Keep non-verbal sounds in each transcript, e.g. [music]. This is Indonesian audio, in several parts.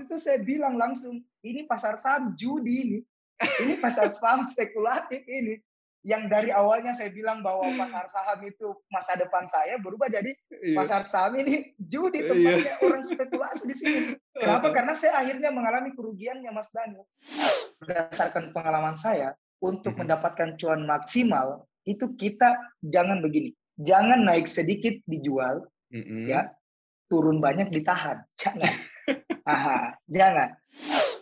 waktu itu saya bilang langsung, ini pasar saham judi ini. Ini pasar saham spekulatif ini. Yang dari awalnya saya bilang bahwa pasar saham itu masa depan saya berubah jadi Iya. pasar saham ini judi Iya. tempatnya orang spekulasi di sini. Kenapa? Karena saya akhirnya mengalami kerugiannya Mas Daniel. Berdasarkan pengalaman saya, untuk Mhm. mendapatkan cuan maksimal itu kita jangan begini. Jangan naik sedikit dijual, Mm-mm. ya turun banyak ditahan. Jangan. Aha, jangan.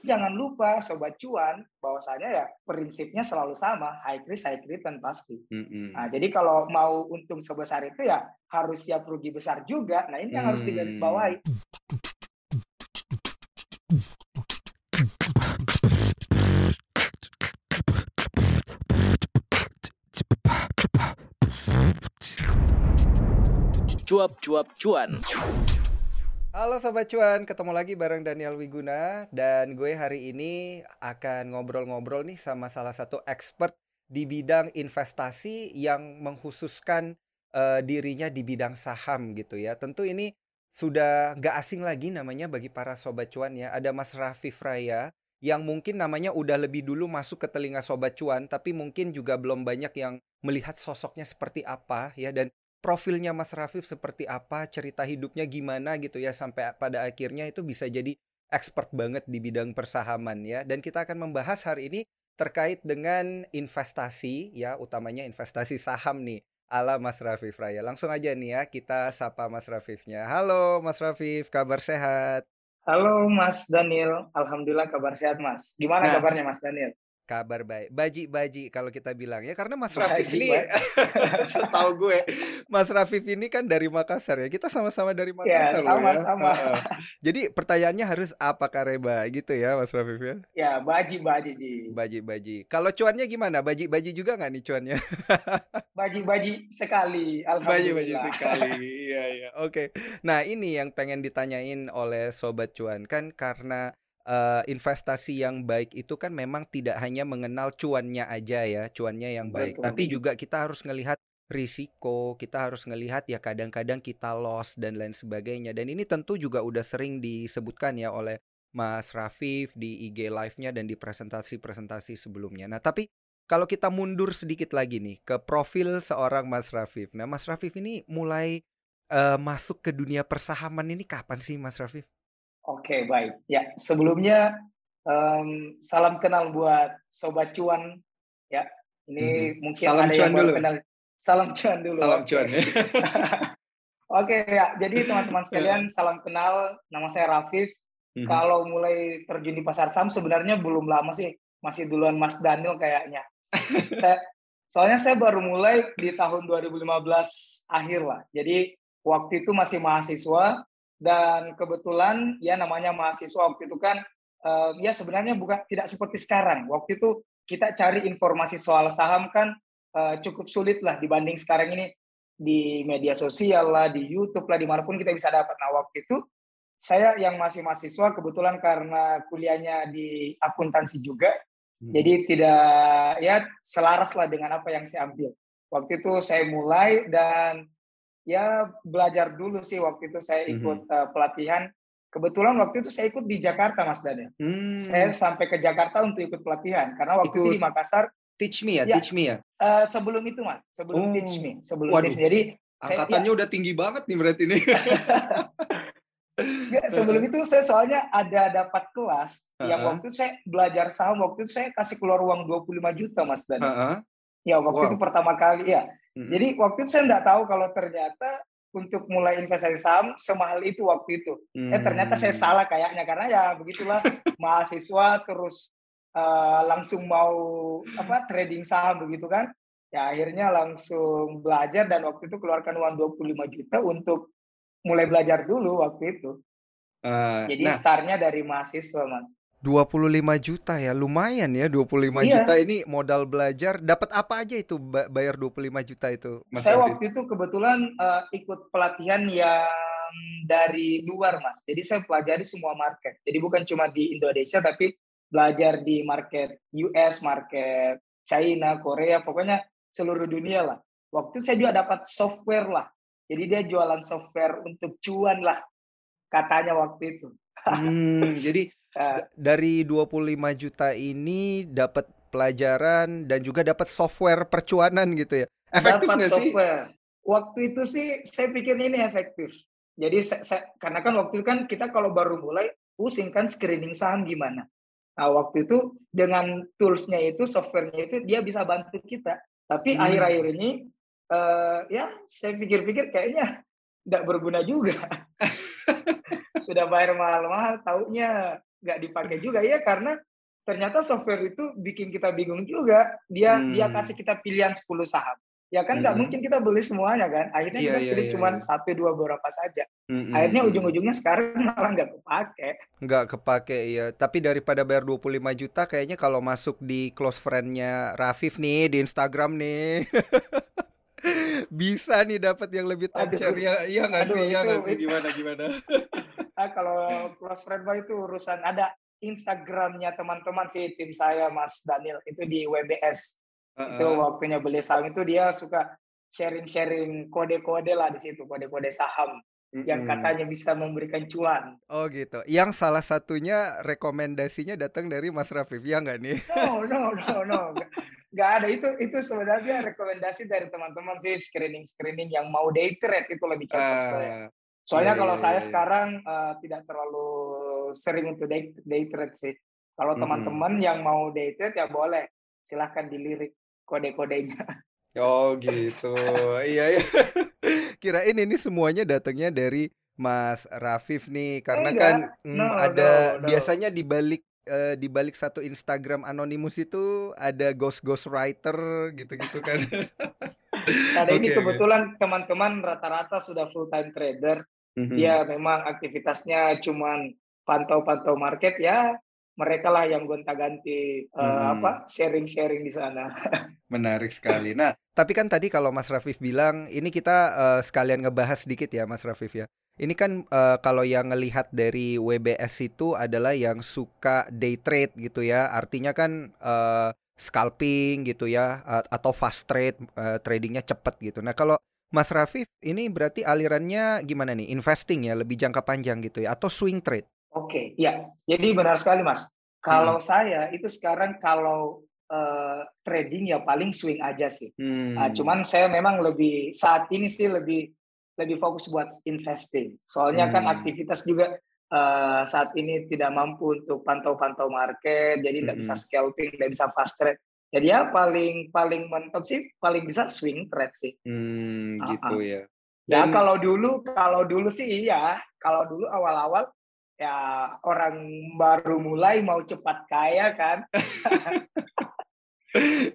Jangan lupa sobat cuan bahwasanya ya prinsipnya selalu sama, high risk high return pasti. Mm-mm. Nah, jadi kalau mau untung sebesar itu ya harus siap rugi besar juga. Nah, ini yang harus Hmm. digarisbawahi. Cuap-cuap cuan. Halo Sobat Cuan, ketemu lagi bareng Daniel Wiguna Dan gue hari ini akan ngobrol-ngobrol nih sama salah satu expert di bidang investasi yang mengkhususkan eh, dirinya di bidang saham gitu ya. Tentu ini sudah nggak asing lagi namanya bagi para Sobat Cuan ya. Ada Mas Raffi Fraya yang mungkin namanya udah lebih dulu masuk ke telinga Sobat Cuan Tapi mungkin juga belum banyak yang melihat sosoknya seperti apa ya. Dan profilnya Mas Rafif seperti apa, cerita hidupnya gimana gitu ya sampai pada akhirnya itu bisa jadi expert banget di bidang persahaman ya. Dan kita akan membahas hari ini terkait dengan investasi ya, utamanya investasi saham nih ala Mas Rafif Raya. Langsung aja nih ya kita sapa Mas Rafifnya. Halo Mas Rafif, kabar sehat? Halo Mas Daniel, alhamdulillah kabar sehat Mas. Gimana Nah. kabarnya Mas Daniel? Kabar baik. Baji-baji kalau kita bilang ya karena Mas Baji, Rafif ini [laughs] setahu gue Mas Rafif ini kan dari Makassar ya. Kita sama-sama dari Ya, Makassar ya. sama-sama. Heeh. Jadi pertanyaannya harus apa Kareba gitu ya Mas Rafif ya. Ya, baji baji ji. Baji-baji. Kalau cuannya gimana? Baji-baji juga nggak nih cuannya? [laughs] Baji baji sekali, Baji-baji alhamdulillah. sekali. [laughs] Iya iya. Oke. Nah, ini yang pengen ditanyain oleh sobat cuan kan karena eh, investasi yang baik itu kan memang tidak hanya mengenal cuannya aja ya, cuannya yang baik, Betul. tapi juga kita harus ngelihat risiko, kita harus ngelihat ya kadang-kadang kita loss dan lain sebagainya. Dan ini tentu juga udah sering disebutkan ya oleh Mas Rafif di IG live-nya dan di presentasi-presentasi sebelumnya. Nah, tapi kalau kita mundur sedikit lagi nih ke profil seorang Mas Rafif. Nah, Mas Rafif ini mulai eh, masuk ke dunia persahaman ini kapan sih Mas Rafif? Oke, baik. Ya, sebelumnya em, salam kenal buat sobat cuan ya. Ini mungkin Mhm. Salam ada cuan yang baru dulu. kenal. Salam cuan dulu. Salam cuan ya. [laughs] Oke ya, jadi teman-teman sekalian [laughs] salam kenal. Nama saya Rafif. Mhm. Kalau mulai terjun di pasar saham sebenarnya belum lama sih, masih duluan Mas Daniel kayaknya. [laughs] saya, soalnya saya baru mulai di tahun 2015 akhir lah. Jadi waktu itu masih mahasiswa dan kebetulan ya namanya mahasiswa waktu itu kan eh, ya sebenarnya bukan tidak seperti sekarang. Waktu itu kita cari informasi soal saham kan eh, cukup sulit lah dibanding sekarang ini di media sosial lah, di YouTube lah, di mana pun kita bisa dapat. Nah waktu itu saya yang masih mahasiswa kebetulan karena kuliahnya di akuntansi juga, Hmm. jadi tidak ya selaras lah dengan apa yang saya ambil. Waktu itu saya mulai dan ya belajar dulu sih waktu itu saya ikut eh, pelatihan. Kebetulan waktu itu saya ikut di Jakarta Mas Daniel. Hmm. Saya sampai ke Jakarta untuk ikut pelatihan karena waktu itu Ikut di Makassar teach me ya, Ya. teach me ya. eh, sebelum itu Mas, sebelum Oh. teach me, sebelum Waduh. teach me. Jadi saya, ya, Angkatannya udah tinggi banget nih berarti nih. [laughs] Nggak, sebelum itu saya soalnya ada dapat kelas yang Heeh. waktu itu saya belajar saham waktu itu saya kasih keluar uang 25 juta Mas Dan. Heeh. Ya waktu Wow. itu pertama kali ya. Mm-mm. Jadi waktu itu saya nggak tahu kalau ternyata untuk mulai investasi saham semahal itu waktu itu. Eh ternyata saya Hmm. salah kayaknya karena ya begitulah [laughs] mahasiswa terus eh, langsung mau apa trading saham begitu kan. Ya akhirnya langsung belajar dan waktu itu keluarkan uang 25 juta untuk mulai belajar dulu waktu itu. Eh, Jadi nah, startnya dari mahasiswa, Mas. 25 juta ya, lumayan ya 25 Iya. juta ini modal belajar. Dapat apa aja itu ba- bayar 25 juta itu, Mas Saya waktu itu kebetulan eh, ikut pelatihan yang dari luar, Mas. Jadi saya pelajari semua market. Jadi bukan cuma di Indonesia, tapi belajar di market US, market China, Korea, pokoknya seluruh dunia lah. Waktu itu saya juga dapat software lah. Jadi dia jualan software untuk cuan lah, katanya waktu itu. [laughs] Hmm, jadi Dari 25 juta ini dapat pelajaran dan juga dapat software percuanan gitu ya. Efektif dapat nggak sih? software. Waktu itu sih saya pikir ini efektif. Jadi saya, saya- karena kan waktu itu kan kita kalau baru mulai pusing kan screening saham gimana. Nah waktu itu dengan toolsnya itu softwarenya itu dia bisa bantu kita. Tapi Hmm. akhir-akhir ini eh, ya saya pikir-pikir kayaknya tidak berguna juga. [laughs] Sudah bayar mahal-mahal, taunya nggak dipakai juga ya karena ternyata software itu bikin kita bingung juga. Dia dia Hmm. kasih kita pilihan 10 saham. Ya kan nggak Mhm. mungkin kita beli semuanya kan. Akhirnya Iya, kita iya, pilih iya, cuma iya. satu dua beberapa saja. Mm-mm, Akhirnya mm-mm. ujung-ujungnya sekarang [laughs] malah nggak kepake. nggak kepake ya. Tapi daripada bayar 25 juta kayaknya kalau masuk di close friend-nya Rafif nih di Instagram nih. [laughs] Bisa nih dapat yang lebih share ya. Iya nggak sih? Iya nggak sih? Gimana gimana? [laughs] Ah, kalau close friend mah itu urusan ada Instagramnya teman-teman sih tim saya Mas Daniel itu di WBS itu Heeh. waktunya beli saham itu dia suka sharing-sharing kode-kode lah di situ kode-kode saham yang katanya bisa memberikan cuan. Oh gitu. Yang salah satunya rekomendasinya datang dari Mas Rafif ya nggak nih? No, no, no, no. Nggak- ada itu itu sebenarnya rekomendasi dari teman-teman sih screening screening yang mau day trade itu lebih cocok. Ah, Soalnya iya, kalau iya, saya iya. sekarang eh, tidak terlalu sering untuk day, day trade sih. Kalau teman-teman yang mau day trade ya boleh silahkan dilirik kode-kodenya. Oh gitu. Iya ya. [laughs] Kirain ini semuanya datangnya dari Mas Rafif nih karena Enggak. kan mm, No, ada no, no. biasanya di balik eh, di balik satu Instagram anonimus itu ada ghost ghost writer gitu-gitu kan. Karena [laughs] ini Oke, oke. kebetulan teman-teman rata-rata sudah full time trader. Mhm. Dia memang aktivitasnya cuman pantau-pantau market ya. Mereka lah yang gonta-ganti Hmm. apa sharing-sharing di sana. [laughs] Menarik sekali. Nah, tapi kan tadi kalau Mas Rafif bilang ini kita eh, sekalian ngebahas sedikit ya Mas Rafif ya. Ini kan eh, kalau yang ngelihat dari WBS itu adalah yang suka day trade gitu ya. Artinya kan eh, scalping gitu ya atau fast trade eh, tradingnya cepat gitu. Nah, kalau Mas Rafif ini berarti alirannya gimana nih? Investing ya, lebih jangka panjang gitu ya atau swing trade? Oke, ya. Jadi benar sekali, Mas. Kalau saya itu sekarang kalau eh, trading ya paling swing aja sih. Hmm. Nah, cuman saya memang lebih saat ini sih lebih lebih fokus buat investing. Soalnya kan Hmm. aktivitas juga eh, saat ini tidak mampu untuk pantau-pantau market, jadi tidak bisa Mm-mm. scalping, tidak bisa fast trade. Jadi ya paling paling mentok sih paling bisa swing trade sih. Hmm, gitu ah. ya. Ya Dan- kalau dulu kalau dulu sih iya, kalau dulu awal-awal ya orang baru mulai mau cepat kaya kan, [laughs]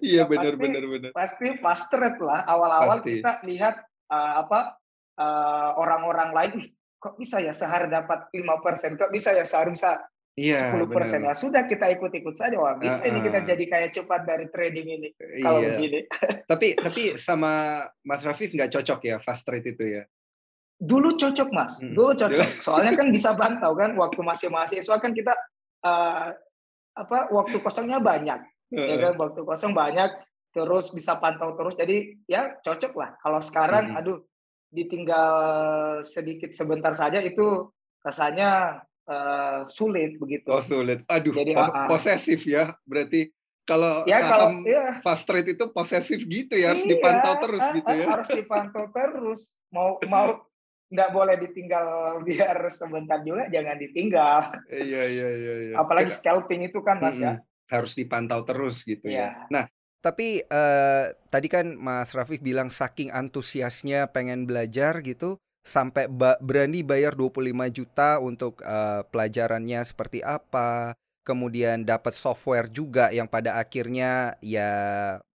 Iya Ya, benar pasti- benar benar. pasti fast trade lah. Awal-awal Pasti. kita lihat eh, apa eh, orang-orang lain "Ih, kok bisa ya sehari dapat 5%, kok bisa ya sehari bisa Iya, 10%. benar. Ya sudah kita ikut-ikut saja. Wah, bisa ini kita Ah, ah. jadi kayak cepat dari trading ini kalau Iya. begini. Tapi [laughs] tapi sama Mas Rafif nggak cocok ya fast trade itu ya? Dulu cocok, Mas. Dulu cocok. Soalnya kan bisa [laughs] bantau kan waktu masih mahasiswa kan kita eh, apa waktu kosongnya banyak. ya kan waktu kosong banyak terus bisa pantau terus jadi ya cocok lah kalau sekarang Mm-mm. aduh ditinggal sedikit sebentar saja itu rasanya eh, sulit begitu Oh sulit. Aduh, Jadi, ah. posesif ya. Berarti kalau ya kalau saham ya fast trade itu posesif gitu ya, harus iya, dipantau terus ah, gitu ya. harus dipantau terus mau [laughs] mau nggak boleh ditinggal biar sebentar juga jangan ditinggal Iya iya [laughs] iya iya. apalagi Kayak- scalping itu kan mas ya Mm-mm. harus dipantau terus gitu ya. Iya. Nah, tapi eh, tadi kan Mas Rafif bilang saking antusiasnya pengen belajar gitu sampai ba- berani bayar 25 juta untuk eh, pelajarannya seperti apa, kemudian dapat software juga yang pada akhirnya ya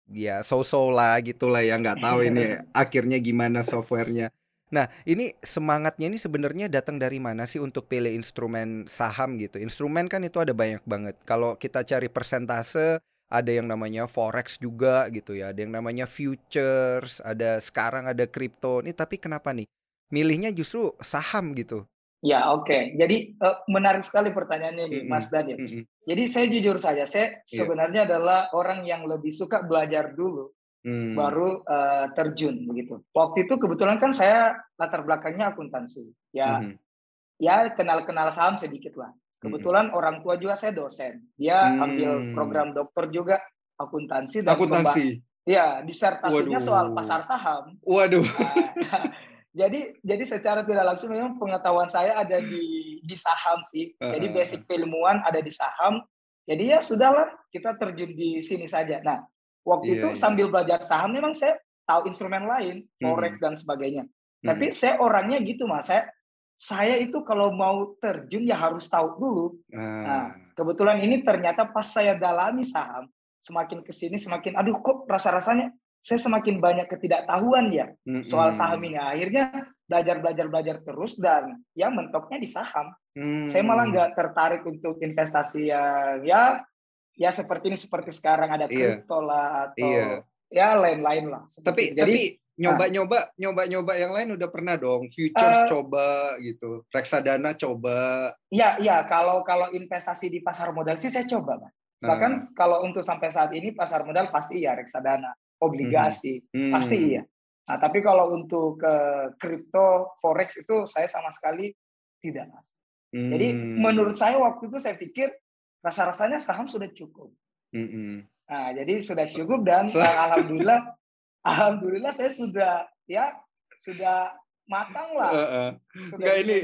ya so-so lah gitulah ya nggak tahu ini [laughs] akhirnya gimana softwarenya. Nah, ini semangatnya ini sebenarnya datang dari mana sih untuk pilih instrumen saham gitu? Instrumen kan itu ada banyak banget. Kalau kita cari persentase, ada yang namanya forex juga gitu ya, ada yang namanya futures, ada sekarang ada kripto. Ini tapi kenapa nih? Milihnya justru saham gitu. ya oke jadi eh, menarik sekali pertanyaannya nih Mm-mm. mas Daniel Mm-mm. Jadi saya jujur saja, saya Iya. sebenarnya adalah orang yang lebih suka belajar dulu, Hmm. baru eh, terjun begitu. Waktu itu kebetulan kan saya latar belakangnya akuntansi, ya Mhm. ya kenal-kenal saham sedikit lah. Kebetulan hmm. orang tua juga saya dosen. Dia hmm. ambil program dokter juga akuntansi dan akuntansi. Ya, disertasinya Waduh. soal pasar saham. Waduh. Nah, [laughs] jadi jadi secara tidak langsung memang pengetahuan saya ada di di saham sih. Uh. Jadi basic keilmuan ada di saham. Jadi ya sudahlah kita terjun di sini saja. Nah, waktu yeah, itu yeah. sambil belajar saham memang saya tahu instrumen lain, forex hmm. dan sebagainya. Hmm. Tapi saya orangnya gitu mas, saya saya itu kalau mau terjun ya harus tahu dulu. Hmm. Nah, kebetulan ini ternyata pas saya dalami saham, semakin ke sini semakin, aduh kok rasa-rasanya saya semakin banyak ketidaktahuan ya hmm. soal saham ini. Akhirnya belajar belajar belajar terus dan ya mentoknya di saham. Hmm. Saya malah nggak tertarik untuk investasi yang ya ya seperti ini seperti sekarang ada iya. kripto iya. lah atau iya. ya lain-lain lah. Tapi Jadi, tapi nyoba-nyoba nah. nyoba-nyoba yang lain udah pernah dong futures uh, coba gitu reksadana coba iya iya kalau kalau investasi di pasar modal sih saya coba mas bahkan uh. kalau untuk sampai saat ini pasar modal pasti ya reksadana obligasi hmm. pasti iya nah tapi kalau untuk ke kripto forex itu saya sama sekali tidak hmm. jadi menurut saya waktu itu saya pikir rasa-rasanya saham sudah cukup hmm. nah jadi sudah cukup dan alhamdulillah alhamdulillah saya sudah ya sudah matang lah. Uh, uh. Sudah Nggak, ini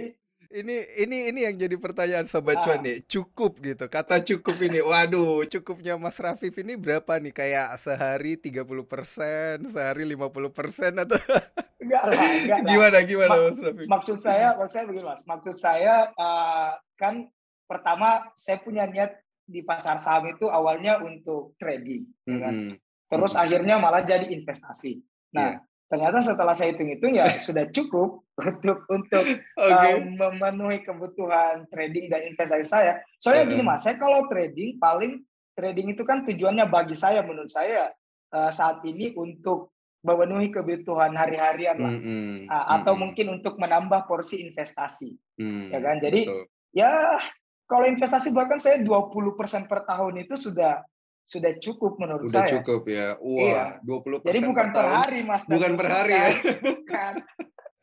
ini ini ini yang jadi pertanyaan sobat nah. cuan nih. Cukup gitu. Kata cukup ini. Waduh, cukupnya Mas Rafif ini berapa nih? Kayak sehari 30%, sehari 50% atau Enggak lah, enggak lah. Gimana gimana Mas Rafif? Maksud saya, maksud saya begini Mas. Maksud saya uh, kan pertama saya punya niat di pasar saham itu awalnya untuk trading, mm -hmm. kan? terus akhirnya malah jadi investasi. Nah, yeah. Ternyata setelah saya hitung-hitung ya [laughs] sudah cukup untuk untuk okay. um, memenuhi kebutuhan trading dan investasi saya. Soalnya uh gini mas, saya kalau trading paling trading itu kan tujuannya bagi saya menurut saya uh, saat ini untuk memenuhi kebutuhan hari-harian lah, mm -hmm. uh, atau mm -hmm. mungkin untuk menambah porsi investasi, mm, ya kan? Jadi betul. ya kalau investasi bahkan saya 20% per tahun itu sudah sudah cukup menurut Udah saya. Sudah cukup ya. Wah, iya. 20% Jadi bukan per, per hari, Mas. Bukan per hari ya. Bukan.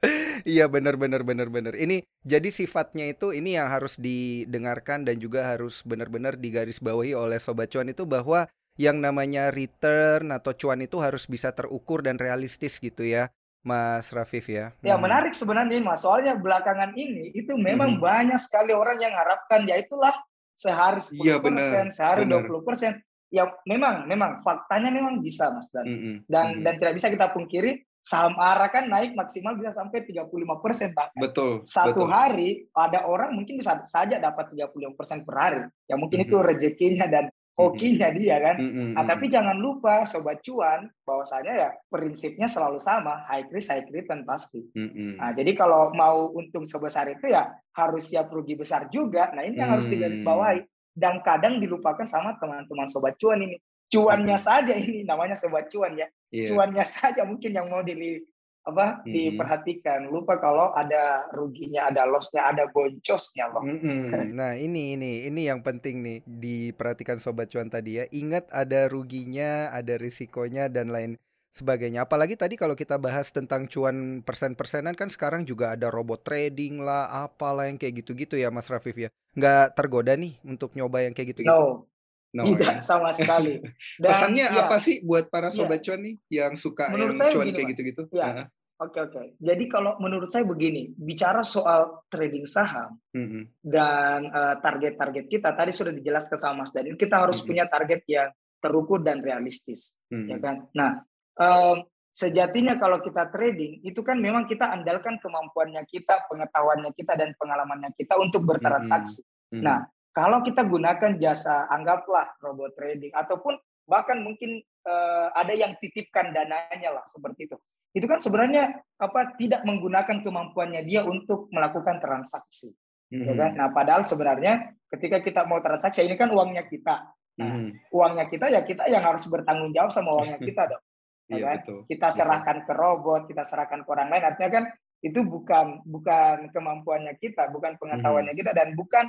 [laughs] iya benar benar benar benar. Ini jadi sifatnya itu ini yang harus didengarkan dan juga harus benar-benar digarisbawahi oleh sobat cuan itu bahwa yang namanya return atau cuan itu harus bisa terukur dan realistis gitu ya. Mas Rafif ya. Ya hmm. menarik sebenarnya Mas. Soalnya belakangan ini itu memang hmm. banyak sekali orang yang harapkan ya itulah sehari 10%, ya, benar, sehari benar. 20% ya memang memang faktanya memang bisa Mas dan mm -hmm. dan mm -hmm. dan tidak bisa kita pungkiri saham ARA kan naik maksimal bisa sampai 35 persen bahkan. Betul. Satu betul. hari ada orang mungkin bisa saja dapat 35 persen per hari. Ya mungkin mm -hmm. itu rezekinya dan hokinya mm -hmm. dia kan. Mm -hmm. Nah tapi jangan lupa sobat cuan bahwasanya ya prinsipnya selalu sama high risk high return pasti. Mm -hmm. Nah jadi kalau mau untung sebesar itu ya harus siap rugi besar juga. Nah ini yang mm -hmm. harus digarisbawahi dan kadang dilupakan sama teman-teman sobat cuan ini. Cuannya saja ini namanya sobat cuan ya. Yeah. Cuannya saja mungkin yang mau di apa mm-hmm. diperhatikan. Lupa kalau ada ruginya, ada lossnya, ada boncosnya loh. Mm-hmm. [laughs] Nah ini ini ini yang penting nih diperhatikan sobat cuan tadi ya. Ingat ada ruginya, ada risikonya dan lain sebagainya. Apalagi tadi kalau kita bahas tentang cuan persen-persenan kan sekarang juga ada robot trading lah, apalah yang kayak gitu-gitu ya Mas Rafif ya. Nggak tergoda nih untuk nyoba yang kayak gitu-gitu? No, no tidak ya. sama sekali. [laughs] Dan, Pesannya ya, apa sih buat para iya. sobat ya. cuan nih yang suka menurut yang saya cuan begini, kayak gitu-gitu? Ya. Uh -huh. Oke oke. Jadi kalau menurut saya begini, bicara soal trading saham mm -hmm. dan uh, target-target kita tadi sudah dijelaskan sama Mas Daniel, kita harus mm -hmm. punya target yang terukur dan realistis, mm -hmm. ya kan? Nah, um, sejatinya kalau kita trading itu kan memang kita andalkan kemampuannya kita, pengetahuannya kita dan pengalamannya kita untuk bertransaksi. Mm -hmm. Nah, kalau kita gunakan jasa anggaplah robot trading ataupun bahkan mungkin uh, ada yang titipkan dananya lah seperti itu. Itu kan sebenarnya apa tidak menggunakan kemampuannya dia untuk melakukan transaksi. Mm -hmm. ya kan? Nah, padahal sebenarnya ketika kita mau transaksi ini kan uangnya kita. Nah, -hmm. uangnya kita ya kita yang harus bertanggung jawab sama uangnya [laughs] kita dong. Ya iya, kan? betul. Kita serahkan betul. ke robot, kita serahkan ke orang lain. Artinya kan itu bukan bukan kemampuannya kita, bukan pengetahuannya hmm. kita dan bukan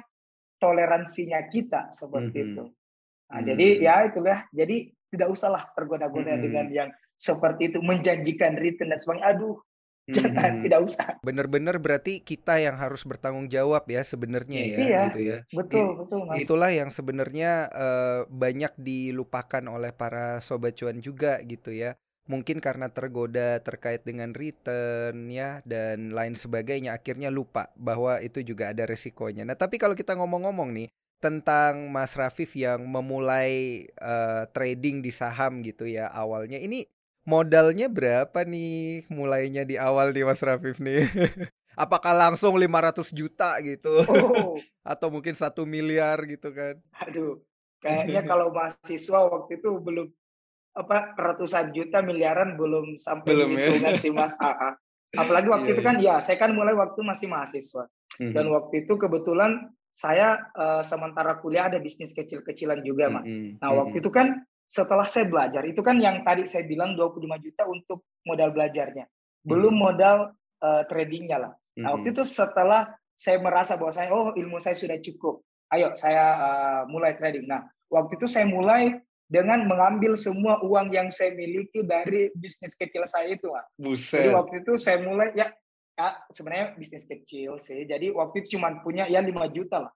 toleransinya kita seperti hmm. itu. Nah, hmm. jadi ya itulah. Jadi tidak usahlah tergoda-goda hmm. dengan yang seperti itu menjanjikan return dan sebagainya. Aduh, Jangan, Mhm. tidak usah. Bener-bener berarti kita yang harus bertanggung jawab ya sebenarnya ya Iya, gitu ya. betul, I- betul, Mas. itulah yang sebenarnya eh, banyak dilupakan oleh para sobat cuan juga gitu ya. Mungkin karena tergoda terkait dengan return ya dan lain sebagainya akhirnya lupa bahwa itu juga ada resikonya. Nah, tapi kalau kita ngomong-ngomong nih tentang Mas Rafif yang memulai eh, trading di saham gitu ya awalnya ini modalnya berapa nih mulainya di awal nih Mas Rafif nih? [laughs] Apakah langsung 500 juta gitu Oh, [laughs] atau mungkin satu miliar gitu kan? aduh. Kayaknya kalau mahasiswa waktu itu belum apa ratusan juta miliaran belum sampai Belum ya? hitungan sih Mas. [laughs] Ah, ah. Apalagi waktu Iya, itu kan ya saya kan mulai waktu masih mahasiswa. Dan Mhm, waktu itu kebetulan saya eh, sementara kuliah ada bisnis kecil-kecilan juga, Mas. mhm, Nah, waktu mhm. itu kan setelah saya belajar, itu kan yang tadi saya bilang 25 juta untuk modal belajarnya. Belum modal eh, tradingnya lah. Nah, waktu Mhm. itu setelah saya merasa bahwa saya, oh ilmu saya sudah cukup, ayo saya eh, mulai trading. Nah, waktu itu saya mulai dengan mengambil semua uang yang saya miliki dari bisnis kecil saya itu, Mas. Jadi Buset. waktu itu saya mulai ya, ya sebenarnya bisnis kecil sih. Jadi waktu itu cuma punya ya 5 juta lah.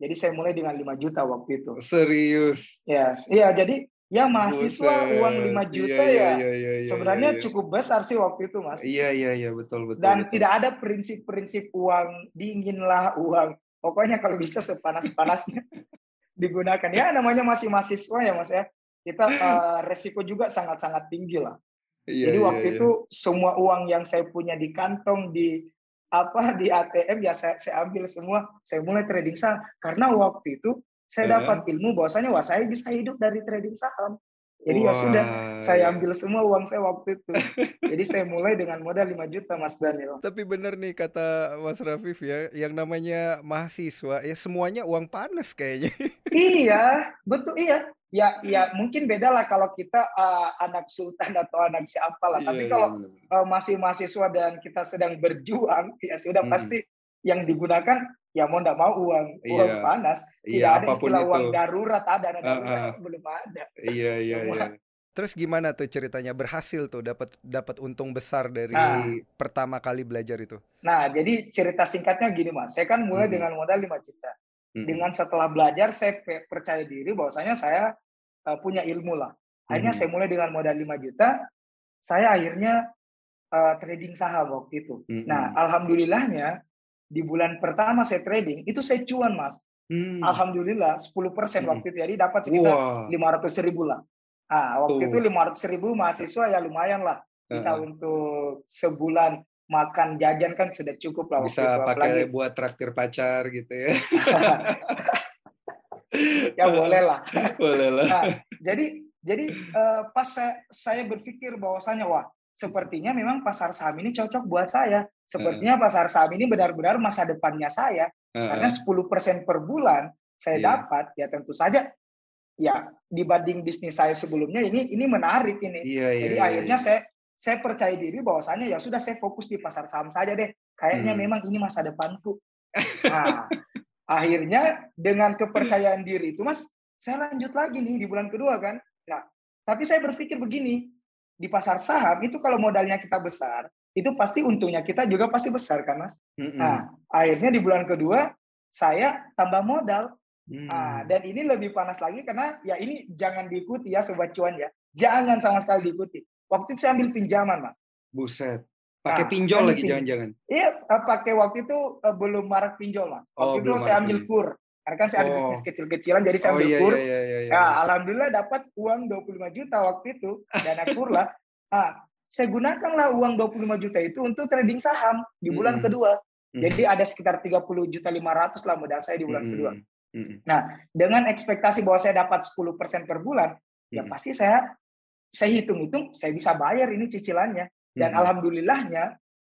Jadi saya mulai dengan 5 juta waktu itu. Serius. Yes. Iya, jadi ya mahasiswa uang 5 Buset. juta Iya, iya, ya iya, iya, iya, sebenarnya iya. cukup besar sih waktu itu, Mas. Iya, iya, iya, betul, betul, Dan betul. tidak ada prinsip-prinsip uang dingin lah, uang pokoknya kalau bisa sepanas-panasnya [laughs] digunakan. Ya namanya masih mahasiswa ya, Mas ya. Kita eh, resiko juga sangat-sangat tinggi lah. Iya, Jadi iya, waktu iya. itu semua uang yang saya punya di kantong di apa di ATM ya saya, saya ambil semua, saya mulai trading saham karena waktu itu saya Heeh. dapat ilmu bahwasanya wah saya bisa hidup dari trading saham. Jadi ya sudah, Wah, saya ambil semua uang saya waktu itu. Jadi saya mulai dengan modal 5 juta Mas Daniel. Tapi bener nih kata Mas Rafif ya, yang namanya mahasiswa ya semuanya uang panas kayaknya. Iya, betul iya. Ya, ya mungkin beda lah kalau kita uh, anak sultan atau anak siapa lah. Iya, Tapi iya, kalau uh, masih mahasiswa dan kita sedang berjuang, [laughs] ya sudah Mhm. pasti yang digunakan ya mau ndak mau uang uang Iya. panas. Tidak Iya, ada istilah itu. uang darurat ada, ada darurat ah. belum ada. Iya, [laughs] iya, Semua. iya. Terus gimana tuh ceritanya berhasil tuh dapat dapat untung besar dari Nah. pertama kali belajar itu? Nah, jadi cerita singkatnya gini Mas. Saya kan mulai Mhm. dengan modal 5 juta. Dengan setelah belajar saya pe- percaya diri bahwasanya saya uh, punya ilmu lah. Akhirnya saya mulai dengan modal 5 juta. Saya akhirnya uh, trading saham waktu itu. Nah, alhamdulillahnya di bulan pertama saya trading itu saya cuan Mas. Hmm. Alhamdulillah 10% Mhm. waktu itu. Jadi dapat sekitar Wah. 500 ribu lah. Ah, waktu Tuh. itu 500 ribu mahasiswa ya lumayan lah. Bisa Heeh. untuk sebulan makan jajan kan sudah cukup lah waktu Bisa itu. pakai Apalagi buat traktir pacar gitu ya. [laughs] ya boleh lah. [laughs] Boleh lah. Nah, jadi jadi eh, pas saya, saya berpikir bahwasanya wah sepertinya memang pasar saham ini cocok buat saya. Sepertinya pasar saham ini benar-benar masa depannya saya. Karena Heeh. 10% per bulan saya Iya. dapat, ya tentu saja ya dibanding bisnis saya sebelumnya ini ini menarik ini. Iya, iya, Jadi iya, akhirnya iya. saya saya percaya diri bahwasanya ya sudah saya fokus di pasar saham saja deh. Kayaknya Hmm. memang ini masa depanku. [laughs] Nah, akhirnya dengan kepercayaan diri itu Mas, saya lanjut lagi nih di bulan kedua kan. Nah, tapi saya berpikir begini, di pasar saham itu kalau modalnya kita besar, itu pasti untungnya kita juga pasti besar kan Mas. Mm-mm. Nah, akhirnya di bulan kedua saya tambah modal. Hmm. Ah, dan ini lebih panas lagi karena ya ini jangan diikuti ya sobat cuan ya. Jangan sama sekali diikuti. Waktu itu saya ambil pinjaman, Mas. Buset. Pakai Nah, pinjol lagi jangan-jangan. Iya, eh, pakai waktu itu eh, belum marak pinjol, Mas. Waktu Oh, itu saya ambil pinjol. kur. Karena kan saya ada Oh. bisnis kecil-kecilan jadi saya Oh ambil iya kur. iya iya iya. iya. Ya, alhamdulillah dapat uang 25 juta waktu itu dana kur lah. [laughs] Nah, saya gunakanlah uang 25 juta itu untuk trading saham di bulan Mm-mm. kedua. Mhm. Jadi ada sekitar 30 juta 500 lah modal saya di bulan Mm-mm. kedua. Mm-mm. Dengan ekspektasi bahwa saya dapat 10% per bulan, ya Mm-mm. pasti saya saya hitung-hitung saya bisa bayar ini cicilannya. Dan Mm-mm. alhamdulillahnya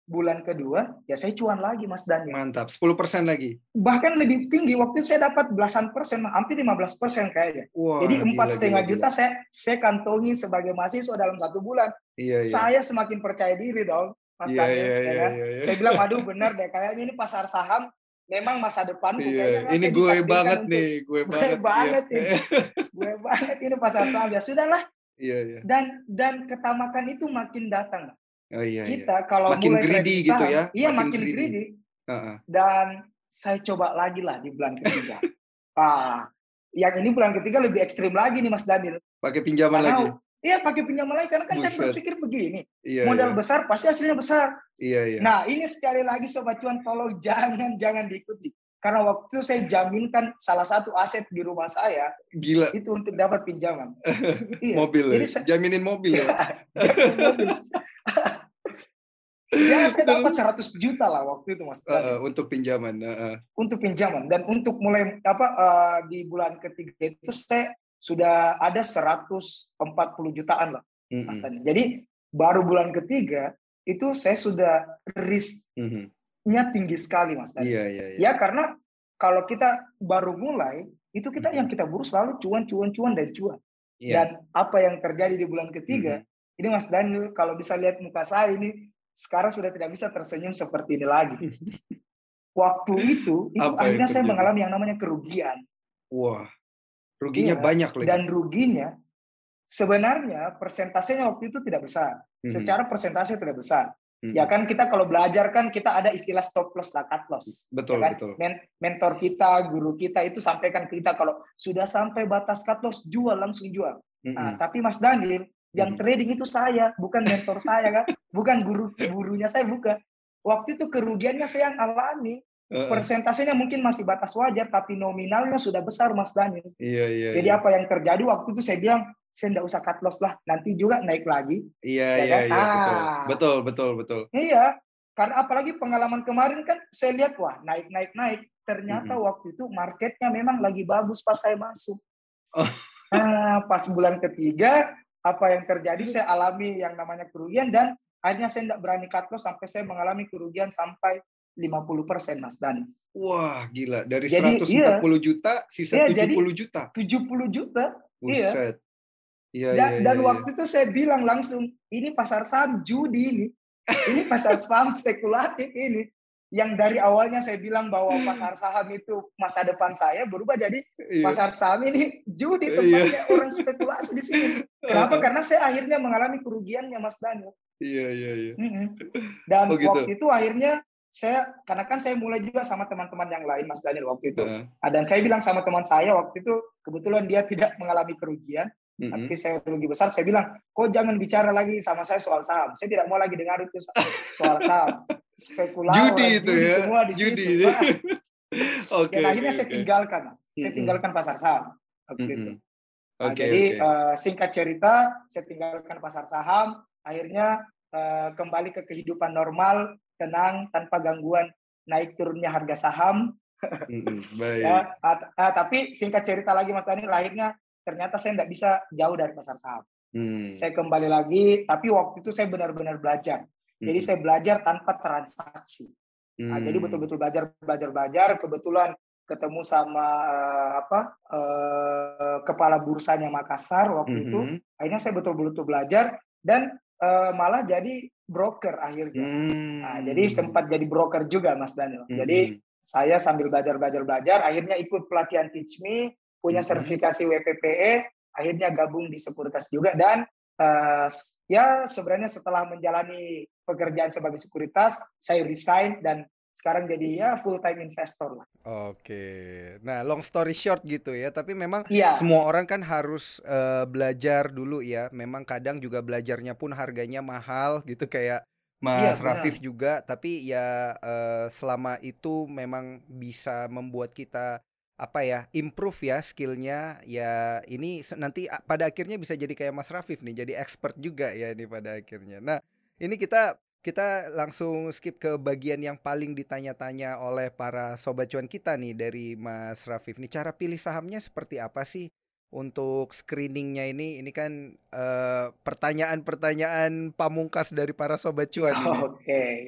bulan kedua ya saya cuan lagi Mas Daniel. Mantap. 10% lagi. Bahkan lebih tinggi waktu itu saya dapat belasan persen, hampir 15 persen kayaknya. Wah. Jadi empat setengah juta saya saya kantongi sebagai mahasiswa dalam satu bulan. Iya iya. Saya semakin percaya diri dong, Mas Iya Daniel. iya ya iya kan? iya. iya. Saya bilang, aduh [laughs] benar deh, kayaknya ini pasar saham memang masa depanku. Iya, Kayaknya ini gue banget untuk- nih, gue [laughs] Gue banget. banget iya. ini. [laughs] Gue banget ini pasar saham. Ya sudahlah, Iya iya. dan dan ketamakan itu makin datang. Oh iya. Kita kalau Makin mulai greedy gitu saham, ya, Iya makin makin greedy. greedy. Heeh. Dan saya coba lagi lah di bulan ketiga. ah, yang ini bulan ketiga lebih ekstrim lagi nih Mas Daniel. Pakai pinjaman Karena lagi. iya pakai pinjaman lagi karena kan saya Buset. berpikir begini, Iya. modal iya. besar pasti hasilnya besar. Iya iya. Nah, ini sekali lagi sobat cuan tolong jangan jangan diikuti. Karena waktu itu saya jaminkan salah satu aset di rumah saya Gila. itu untuk dapat pinjaman. [laughs] iya. Mobil. Jadi ya. saya- Jaminin mobil ya. [laughs] [laughs] ya saya dapat 100 juta lah waktu itu Mas. Heeh, untuk pinjaman. Heeh. Untuk pinjaman dan untuk mulai apa eh, di bulan ketiga itu saya sudah ada 140 jutaan lah Mas Mm-mm. Daniel. Jadi baru bulan ketiga itu saya sudah risknya Mhm. tinggi sekali Mas Daniel. Iya iya iya. Ya karena kalau kita baru mulai itu kita yang kita buru selalu cuan cuan cuan dan cuan. Iya. Dan apa yang terjadi di bulan ketiga Mhm. ini Mas Daniel kalau bisa lihat muka saya ini sekarang sudah tidak bisa tersenyum seperti ini lagi. [laughs] Waktu itu itu Apa akhirnya saya mengalami yang namanya kerugian Wah. Ruginya Iya, banyak lagi. dan ruginya sebenarnya persentasenya waktu itu tidak besar. Mhm. Secara persentase tidak besar. Mhm. Ya kan kita kalau belajar kan kita ada istilah stop loss dan cut loss. Betul ya kan? betul. Men- mentor kita, guru kita itu sampaikan ke kita kalau sudah sampai batas cut loss jual langsung jual. Nah, Mhm. tapi Mas Daniel yang Mhm. trading itu saya, bukan mentor saya kan, bukan guru gurunya saya bukan. Waktu itu kerugiannya saya yang alami. Heeh. Persentasenya mungkin masih batas wajar, tapi nominalnya sudah besar Mas Daniel. Iya iya. Jadi iya. apa yang terjadi waktu itu saya bilang saya tidak usah cut loss lah, nanti juga naik lagi. Iya Ya iya kan? iya betul. Ah. Betul betul betul. Iya, karena apalagi pengalaman kemarin kan saya lihat wah naik naik naik. Ternyata Mhm. waktu itu marketnya memang lagi bagus pas saya masuk. Oh. [laughs] Nah, pas bulan ketiga apa yang terjadi saya alami yang namanya kerugian dan akhirnya saya tidak berani cut loss sampai saya mengalami kerugian sampai 50% Mas Dani. Wah, gila. Dari Jadi, 140 juta sisa Iya, jadi- 70 juta. 70 juta Iya. Buset. Iya, dan, iya, dan iya, waktu itu saya bilang langsung ini pasar saham judi ini. Ini pasar saham spekulatif ini. Yang dari awalnya saya bilang bahwa pasar saham itu masa depan saya berubah jadi iya. pasar saham ini judi Iya. tempatnya orang spekulasi di sini. Kenapa? Karena saya akhirnya mengalami kerugiannya Mas Daniel. Iya, iya, iya. [laughs] Dan Oh, gitu. waktu itu akhirnya saya karena kan saya mulai juga sama teman-teman yang lain Mas Daniel waktu itu. Ah, Dan saya bilang sama teman saya waktu itu kebetulan dia tidak mengalami kerugian, Mhm. tapi saya rugi besar. Saya bilang, kok jangan bicara lagi sama saya soal saham. Saya tidak mau lagi dengar itu [laughs] soal saham. Spekulator, Judi itu ya, semua di judi. situ. [laughs] Oke. Dan akhirnya oke, saya oke. tinggalkan, Mas. Saya Mm-mm. tinggalkan pasar saham. Waktu itu. Mhm. Nah, Oke, jadi oke. eh, singkat cerita, saya tinggalkan pasar saham. Akhirnya eh, kembali ke kehidupan normal, tenang, tanpa gangguan naik turunnya harga saham. Mhm, [laughs] Baik. Ya, ah, tapi singkat cerita lagi Mas Daniel, akhirnya ternyata saya tidak bisa jauh dari pasar saham. Hmm. Saya kembali lagi, tapi waktu itu saya benar-benar belajar. Jadi Mhm. saya belajar tanpa transaksi. Nah, jadi Hmm. betul-betul belajar, belajar, belajar. Kebetulan ketemu sama eh, apa eh, kepala bursanya Makassar waktu itu. Mhm. Akhirnya saya betul-betul belajar dan eh, malah jadi broker akhirnya. Hmm. Nah, jadi sempat jadi broker juga Mas Daniel. Mhm. Jadi saya sambil belajar belajar belajar akhirnya ikut pelatihan Teach Me punya Mhm. sertifikasi WPPE akhirnya gabung di Sekuritas juga dan s- ya sebenarnya setelah menjalani pekerjaan sebagai sekuritas saya resign dan sekarang jadi ya full time investor lah. Oke. Nah, long story short gitu ya, tapi memang Iya. semua orang kan harus eh, belajar dulu ya. Memang kadang juga belajarnya pun harganya mahal gitu kayak Mas benar. Rafif juga, tapi ya eh, selama itu memang bisa membuat kita apa ya improve ya skillnya ya ini nanti pada akhirnya bisa jadi kayak Mas Rafif nih jadi expert juga ya ini pada akhirnya. Nah ini kita kita langsung skip ke bagian yang paling ditanya-tanya oleh para sobat cuan kita nih dari Mas Rafif. Nih cara pilih sahamnya seperti apa sih untuk screeningnya ini? Ini kan eh, pertanyaan-pertanyaan pamungkas dari para sobat cuan ini.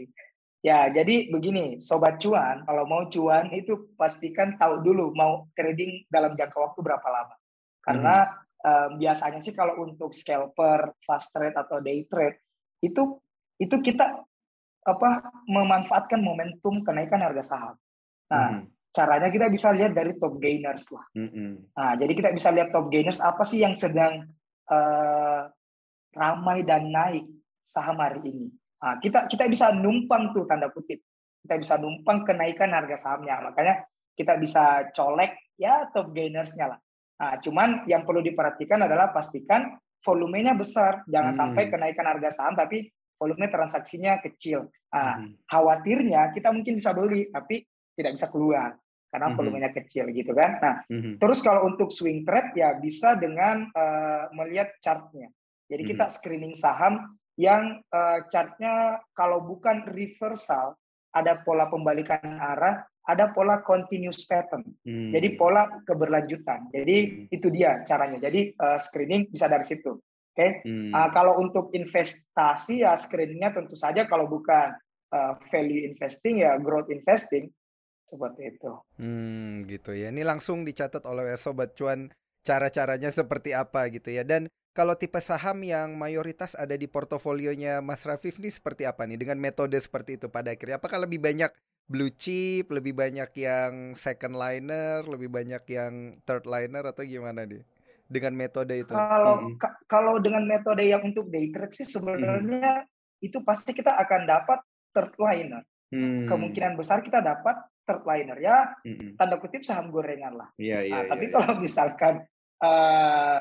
[laughs] Ya, jadi begini, sobat cuan, kalau mau cuan itu pastikan tahu dulu mau trading dalam jangka waktu berapa lama. Karena eh, biasanya sih kalau untuk scalper, fast trade atau day trade itu itu kita apa memanfaatkan momentum kenaikan harga saham. Nah, Mhm, caranya kita bisa lihat dari top gainers lah. mhm, Nah, jadi kita bisa lihat top gainers apa sih yang sedang eh, ramai dan naik saham hari ini. Nah, kita kita bisa numpang tuh tanda kutip. Kita bisa numpang kenaikan harga sahamnya. Makanya kita bisa colek ya top gainersnya lah. Nah, cuman yang perlu diperhatikan adalah pastikan volumenya besar. Jangan hmm. sampai kenaikan harga saham tapi volume transaksinya kecil. Nah, hmm. khawatirnya kita mungkin bisa beli tapi tidak bisa keluar karena hmm. volumenya kecil gitu kan. Nah, hmm. terus kalau untuk swing trade ya bisa dengan uh, melihat chartnya. Jadi hmm. kita screening saham yang uh, chartnya kalau bukan reversal ada pola pembalikan arah, ada pola continuous pattern. Hmm. Jadi pola keberlanjutan. Jadi hmm. itu dia caranya. Jadi uh, screening bisa dari situ. Oke. Okay? Hmm. Uh, kalau untuk investasi ya screeningnya tentu saja kalau bukan uh, value investing ya growth investing seperti itu. Hmm, gitu ya. Ini langsung dicatat oleh sobat cuan cara-caranya seperti apa gitu ya. Dan kalau tipe saham yang mayoritas ada di portofolionya Mas Rafif nih seperti apa nih dengan metode seperti itu pada akhirnya? Apakah lebih banyak blue chip, lebih banyak yang second liner, lebih banyak yang third liner atau gimana nih? Dengan metode itu. Kalau hmm. kalau dengan metode yang untuk day trade sih sebenarnya hmm. itu pasti kita akan dapat third liner. Hmm. Kemungkinan besar kita dapat third liner ya hmm. tanda kutip saham gorengan lah. Yeah, yeah, nah, tapi yeah, kalau [laughs] misalkan uh,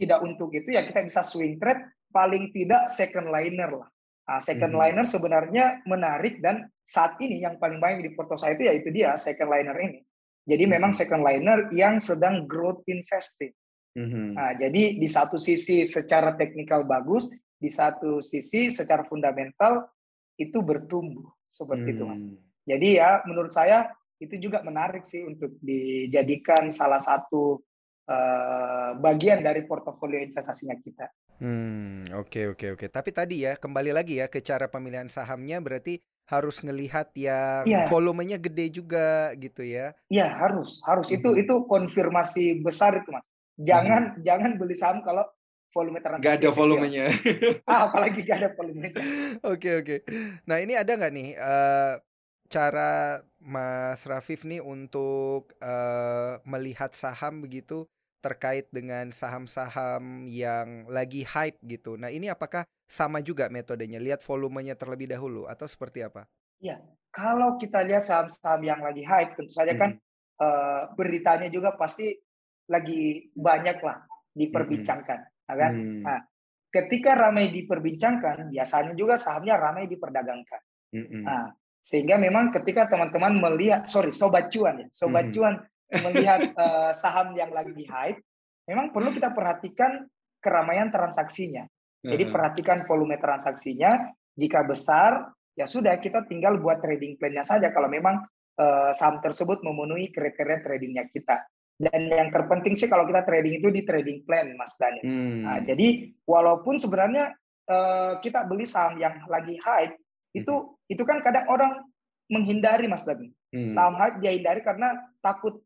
tidak untuk itu ya kita bisa swing trade paling tidak second liner lah. Nah, second hmm. liner sebenarnya menarik dan saat ini yang paling banyak di porto saya itu ya itu dia second liner ini. Jadi hmm. memang second liner yang sedang growth investing. Hmm. Nah, jadi di satu sisi secara teknikal bagus, di satu sisi secara fundamental itu bertumbuh seperti hmm. itu mas. Jadi ya menurut saya itu juga menarik sih untuk dijadikan salah satu uh, bagian dari portofolio investasinya kita. Hmm, oke okay, oke okay, oke. Okay. Tapi tadi ya kembali lagi ya ke cara pemilihan sahamnya berarti harus ngelihat yang ya. volumenya gede juga gitu ya. Iya, harus, harus. Hmm. Itu itu konfirmasi besar itu, Mas. Jangan hmm. jangan beli saham kalau volume transaksi gak ada volumenya. ah, apalagi gak ada volumenya. [laughs] Oke oke. Nah ini ada nggak nih uh, cara Mas Rafif nih untuk uh, melihat saham begitu terkait dengan saham-saham yang lagi hype gitu. Nah, ini apakah sama juga metodenya? Lihat volumenya terlebih dahulu atau seperti apa? Ya, kalau kita lihat saham-saham yang lagi hype, tentu saja kan, hmm. kan uh, beritanya juga pasti lagi banyak lah diperbincangkan, hmm. kan? Hmm. Nah, ketika ramai diperbincangkan, biasanya juga sahamnya ramai diperdagangkan. Hmm. Nah, sehingga memang ketika teman-teman melihat, sorry, sobat cuan ya, sobat hmm. cuan melihat uh, [laughs] saham yang lagi hype, memang perlu kita perhatikan keramaian transaksinya. Jadi perhatikan volume transaksinya. Jika besar, ya sudah kita tinggal buat trading plan-nya saja kalau memang uh, saham tersebut memenuhi kriteria tradingnya kita. Dan yang terpenting sih kalau kita trading itu di trading plan, Mas Dani. Hmm. Nah, jadi walaupun sebenarnya uh, kita beli saham yang lagi hype, itu hmm. itu kan kadang orang menghindari Mas Dani. Hmm. Saham hype dia hindari karena takut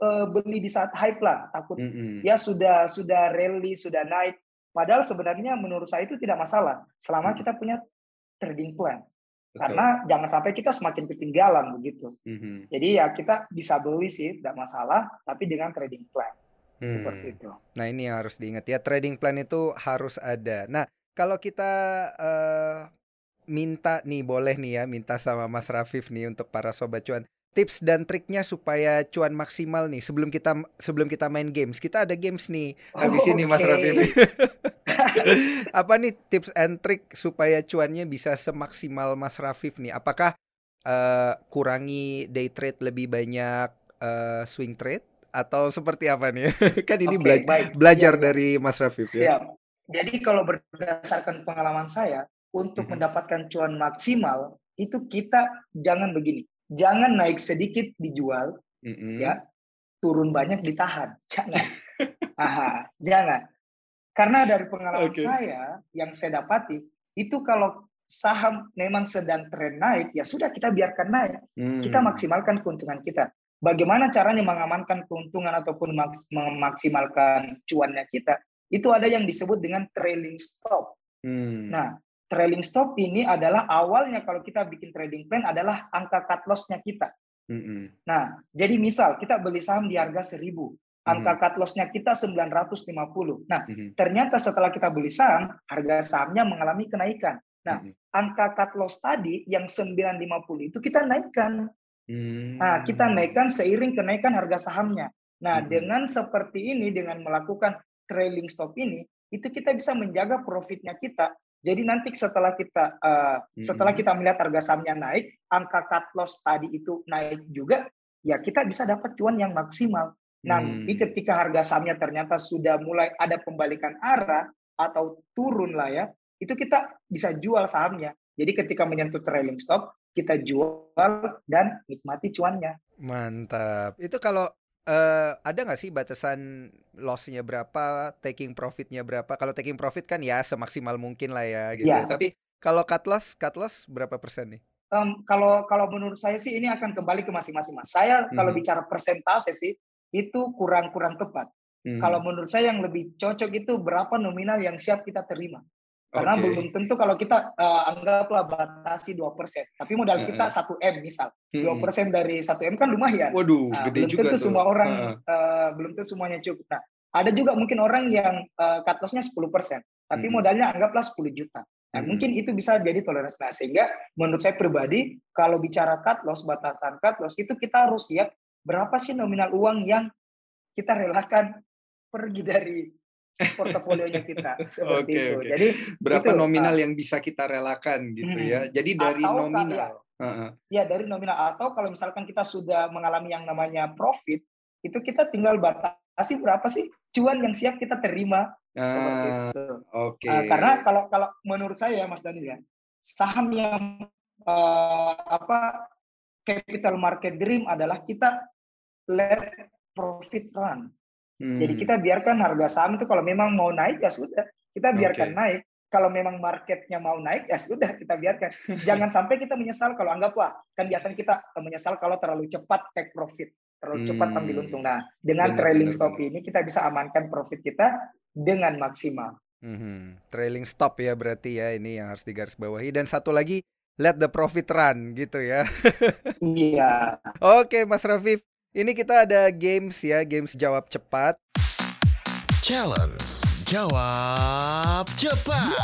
uh, beli di saat hype lah, takut mm -hmm. ya sudah sudah rally, sudah naik. Padahal sebenarnya menurut saya itu tidak masalah selama kita punya trading plan. Betul. Karena jangan sampai kita semakin ketinggalan begitu. Mm -hmm. Jadi ya kita bisa beli sih, tidak masalah, tapi dengan trading plan. Hmm. Seperti itu. Nah ini yang harus diingat ya, trading plan itu harus ada. Nah kalau kita uh, minta nih, boleh nih ya, minta sama Mas Rafif nih untuk para sobat cuan tips dan triknya supaya cuan maksimal nih sebelum kita sebelum kita main games. Kita ada games nih habis oh, ini okay. Mas Raffi [laughs] apa nih tips and trick supaya cuannya bisa semaksimal Mas Rafif nih? Apakah uh, kurangi day trade lebih banyak uh, swing trade? Atau seperti apa nih? [laughs] Kan ini okay, bela baik. belajar ya, dari Mas Rafif ya. Jadi kalau berdasarkan pengalaman saya untuk mm -hmm. mendapatkan cuan maksimal itu kita jangan begini jangan naik sedikit dijual, mm-hmm. ya turun banyak ditahan, jangan, Aha, jangan. Karena dari pengalaman okay. saya yang saya dapati itu kalau saham memang sedang tren naik, ya sudah kita biarkan naik, mm. kita maksimalkan keuntungan kita. Bagaimana caranya mengamankan keuntungan ataupun memaksimalkan cuannya kita? Itu ada yang disebut dengan trailing stop. Hmm. Nah, trailing stop ini adalah awalnya kalau kita bikin trading plan adalah angka cut loss-nya kita. Mm-hmm. Nah, jadi misal kita beli saham di harga 1000, angka mm-hmm. cut loss-nya kita 950. Nah, mm-hmm. ternyata setelah kita beli saham, harga sahamnya mengalami kenaikan. Nah, angka cut loss tadi yang 950 itu kita naikkan. Nah, kita naikkan seiring kenaikan harga sahamnya. Nah, Mhm. dengan seperti ini, dengan melakukan trailing stop ini, itu kita bisa menjaga profitnya kita. Jadi nanti setelah kita eh, setelah kita melihat harga sahamnya naik, angka cut loss tadi itu naik juga, ya kita bisa dapat cuan yang maksimal. Nanti Hmm. ketika harga sahamnya ternyata sudah mulai ada pembalikan arah atau turun lah ya, itu kita bisa jual sahamnya. Jadi ketika menyentuh trailing stop, kita jual dan nikmati cuannya. Mantap. Itu kalau eh, ada nggak sih batasan loss-nya berapa, taking profit-nya berapa? Kalau taking profit kan ya semaksimal mungkin lah ya gitu. Ya. Tapi kalau cut loss, cut loss berapa persen nih? Em, kalau kalau menurut saya sih ini akan kembali ke masing-masing mas. Saya kalau Mhm. bicara persentase sih itu kurang-kurang tepat. Hmm. Kalau menurut saya yang lebih cocok itu berapa nominal yang siap kita terima. Karena Oke. belum tentu kalau kita eh, anggaplah batasi 2%, tapi modal kita Heeh. 1 M misal. Hmm. 2% dari 1 M kan lumayan. Waduh, Nah, gede belum juga tentu tuh. semua orang Heeh. eh, belum tentu semuanya cukup. Nah, ada juga mungkin orang yang eh, cut loss-nya 10%, tapi Mhm. modalnya anggaplah 10 juta. Nah, Mhm. mungkin itu bisa jadi toleransi. Nah, sehingga menurut saya pribadi kalau bicara cut loss, batasan cut loss itu kita harus lihat berapa sih nominal uang yang kita relakan pergi dari portofolionya kita [laughs] seperti Oke, itu. oke. Jadi Berapa itu, nominal ah, yang bisa kita relakan gitu Hmm. ya. Jadi dari Atau, Kak, nominal. Heeh. ya dari nominal atau kalau misalkan kita sudah mengalami yang namanya profit, itu kita tinggal batasi berapa sih cuan yang siap kita terima seperti Ah, itu. oke. Uh, karena kalau kalau menurut saya Mas Daniel ya, saham yang uh, apa capital market dream adalah kita let profit run. Jadi Hmm. kita biarkan harga saham itu kalau memang mau naik ya sudah, kita biarkan Oke. naik. Kalau memang marketnya mau naik ya sudah kita biarkan. [laughs] Jangan sampai kita menyesal kalau anggaplah kan biasanya kita menyesal kalau terlalu cepat take profit, terlalu cepat ambil Hmm. untung. Nah, dengan Benar, trailing benar, stop benar. ini kita bisa amankan profit kita dengan maksimal. Mhm. Trailing stop ya berarti ya ini yang harus digarisbawahi dan satu lagi let the profit run gitu ya. [laughs] Iya. Oke Mas Rafif, ini kita ada games ya, games jawab cepat. Challenge Jawab Cepat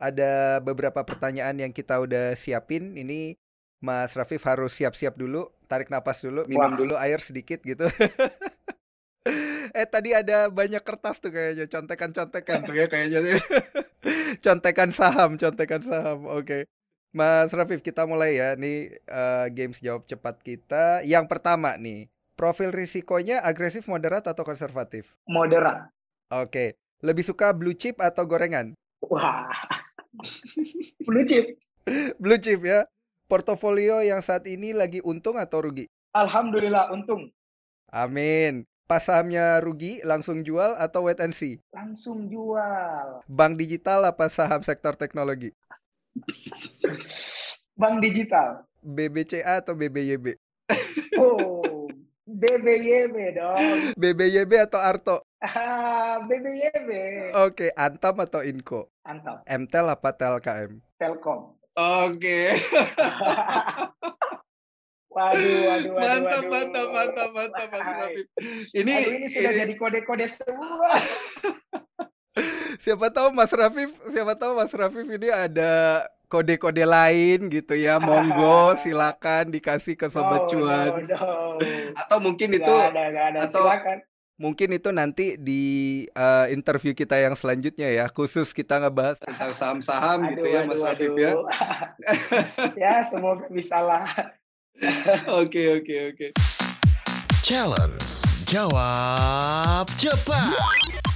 Ada beberapa pertanyaan yang kita udah siapin. Ini Mas Rafif harus siap-siap dulu, tarik napas dulu, minum Wah. dulu air sedikit gitu. [laughs] eh tadi ada banyak kertas tuh kayaknya, contekan-contekan tuh ya kayaknya. [laughs] contekan saham, contekan saham. Oke. Mas Rafif, kita mulai ya. Nih eh, games jawab cepat kita. Yang pertama nih, profil risikonya agresif, moderat atau konservatif? Moderat. Oke. Lebih suka blue chip atau gorengan? Wah. Blue chip. [laughs] Blue chip ya. Portofolio yang saat ini lagi untung atau rugi? Alhamdulillah untung. Amin. Pas sahamnya rugi langsung jual atau wait and see? Langsung jual. Bank digital apa saham sektor teknologi? Bank digital. BBCA atau BBYB? Oh, BBYB dong. BBYB atau Arto? Ah, BBYB. Oke, Antam atau Inco? Mantap. Mtel apa TLKM? Telkom. Oke. [laughs] Waduh, waduh, waduh, Mantap, waduh. mantap, mantap, mantap, Mas Hai. Rafif. Ini, Aduh, ini sudah ini- jadi kode-kode semua. [laughs] siapa tahu Mas Rafif, siapa tahu Mas Rafif ini ada kode-kode lain gitu ya. [laughs] Monggo silakan dikasih ke sobat No, cuan. no, no. Atau mungkin itu ada, nggak ada. atau- Silakan. mungkin itu nanti di eh, interview kita yang selanjutnya ya, khusus kita ngebahas tentang saham-saham [laughs] gitu ya Mas Rafif ya. [laughs] ya, semoga bisa lah. Oke, oke, oke. Challenge Jawab Cepat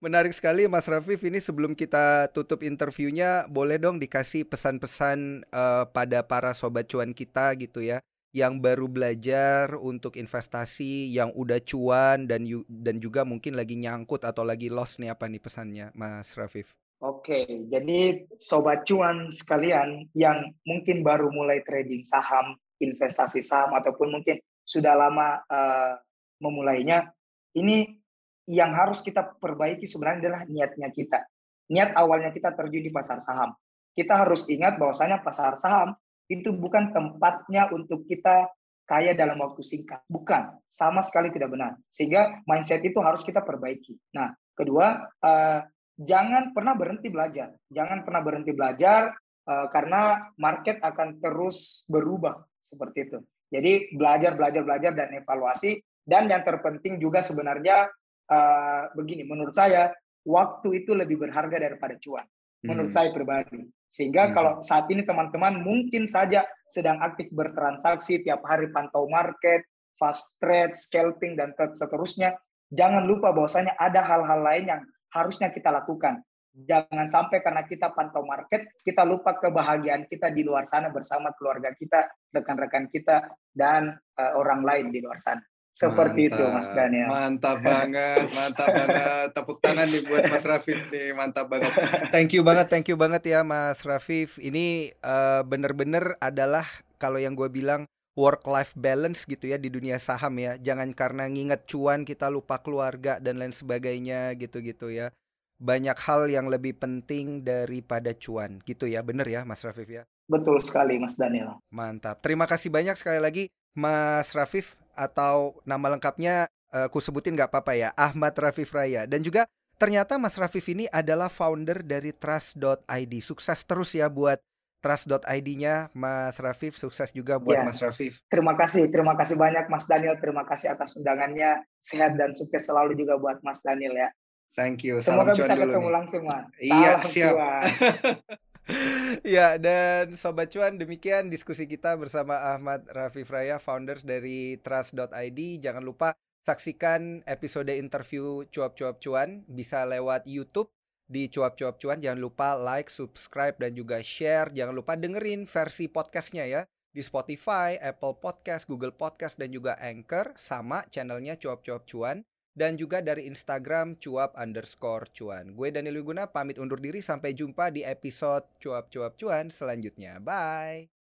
Menarik sekali Mas Rafif ini sebelum kita tutup interviewnya boleh dong dikasih pesan-pesan eh, pada para sobat cuan kita gitu ya yang baru belajar untuk investasi yang udah cuan dan dan juga mungkin lagi nyangkut atau lagi loss nih apa nih pesannya Mas Rafif? Oke, jadi sobat cuan sekalian yang mungkin baru mulai trading saham, investasi saham ataupun mungkin sudah lama eh, memulainya, ini yang harus kita perbaiki sebenarnya adalah niatnya kita. Niat awalnya kita terjun di pasar saham. Kita harus ingat bahwasanya pasar saham itu bukan tempatnya untuk kita kaya dalam waktu singkat. Bukan, sama sekali tidak benar. Sehingga mindset itu harus kita perbaiki. Nah, kedua, eh, jangan pernah berhenti belajar. Jangan pernah berhenti belajar uh, karena market akan terus berubah seperti itu. Jadi belajar, belajar, belajar dan evaluasi. Dan yang terpenting juga sebenarnya uh, begini, menurut saya waktu itu lebih berharga daripada cuan. Menurut hmm. saya pribadi. Sehingga hmm. kalau saat ini teman-teman mungkin saja sedang aktif bertransaksi tiap hari pantau market, fast trade, scalping dan seterusnya, jangan lupa bahwasanya ada hal-hal lain yang harusnya kita lakukan. Jangan sampai karena kita pantau market, kita lupa kebahagiaan kita di luar sana bersama keluarga kita, rekan-rekan kita, dan uh, orang lain di luar sana. Seperti mantap, itu Mas Daniel. Mantap banget, mantap banget. Tepuk tangan nih buat Mas Rafif nih, mantap banget. Thank you banget, thank you banget ya Mas Rafif. Ini uh, bener-bener adalah kalau yang gue bilang work life balance gitu ya di dunia saham ya. Jangan karena nginget cuan kita lupa keluarga dan lain sebagainya gitu-gitu ya. Banyak hal yang lebih penting daripada cuan gitu ya. Bener ya Mas Rafif ya? Betul sekali Mas Daniel. Mantap. Terima kasih banyak sekali lagi Mas Rafif atau nama lengkapnya uh, ku sebutin nggak apa-apa ya. Ahmad Rafif Raya dan juga ternyata Mas Rafif ini adalah founder dari Trust.id. Sukses terus ya buat trust.id-nya Mas Rafif sukses juga buat ya. Mas Rafif. Terima kasih, terima kasih banyak Mas Daniel, terima kasih atas undangannya. Sehat dan sukses selalu juga buat Mas Daniel ya. Thank you. Semoga bisa ketemu nih. langsung Mas. Iya, siap. [laughs] [laughs] ya, dan Sobat Cuan demikian diskusi kita bersama Ahmad Rafif Raya, founders dari trust.id. Jangan lupa saksikan episode interview cuap-cuap cuan bisa lewat YouTube di cuap-cuap cuan. Jangan lupa like, subscribe, dan juga share. Jangan lupa dengerin versi podcastnya ya. Di Spotify, Apple Podcast, Google Podcast, dan juga Anchor. Sama channelnya cuap-cuap cuan. Dan juga dari Instagram cuap underscore cuan. Gue Daniel Wiguna pamit undur diri. Sampai jumpa di episode cuap-cuap cuan selanjutnya. Bye!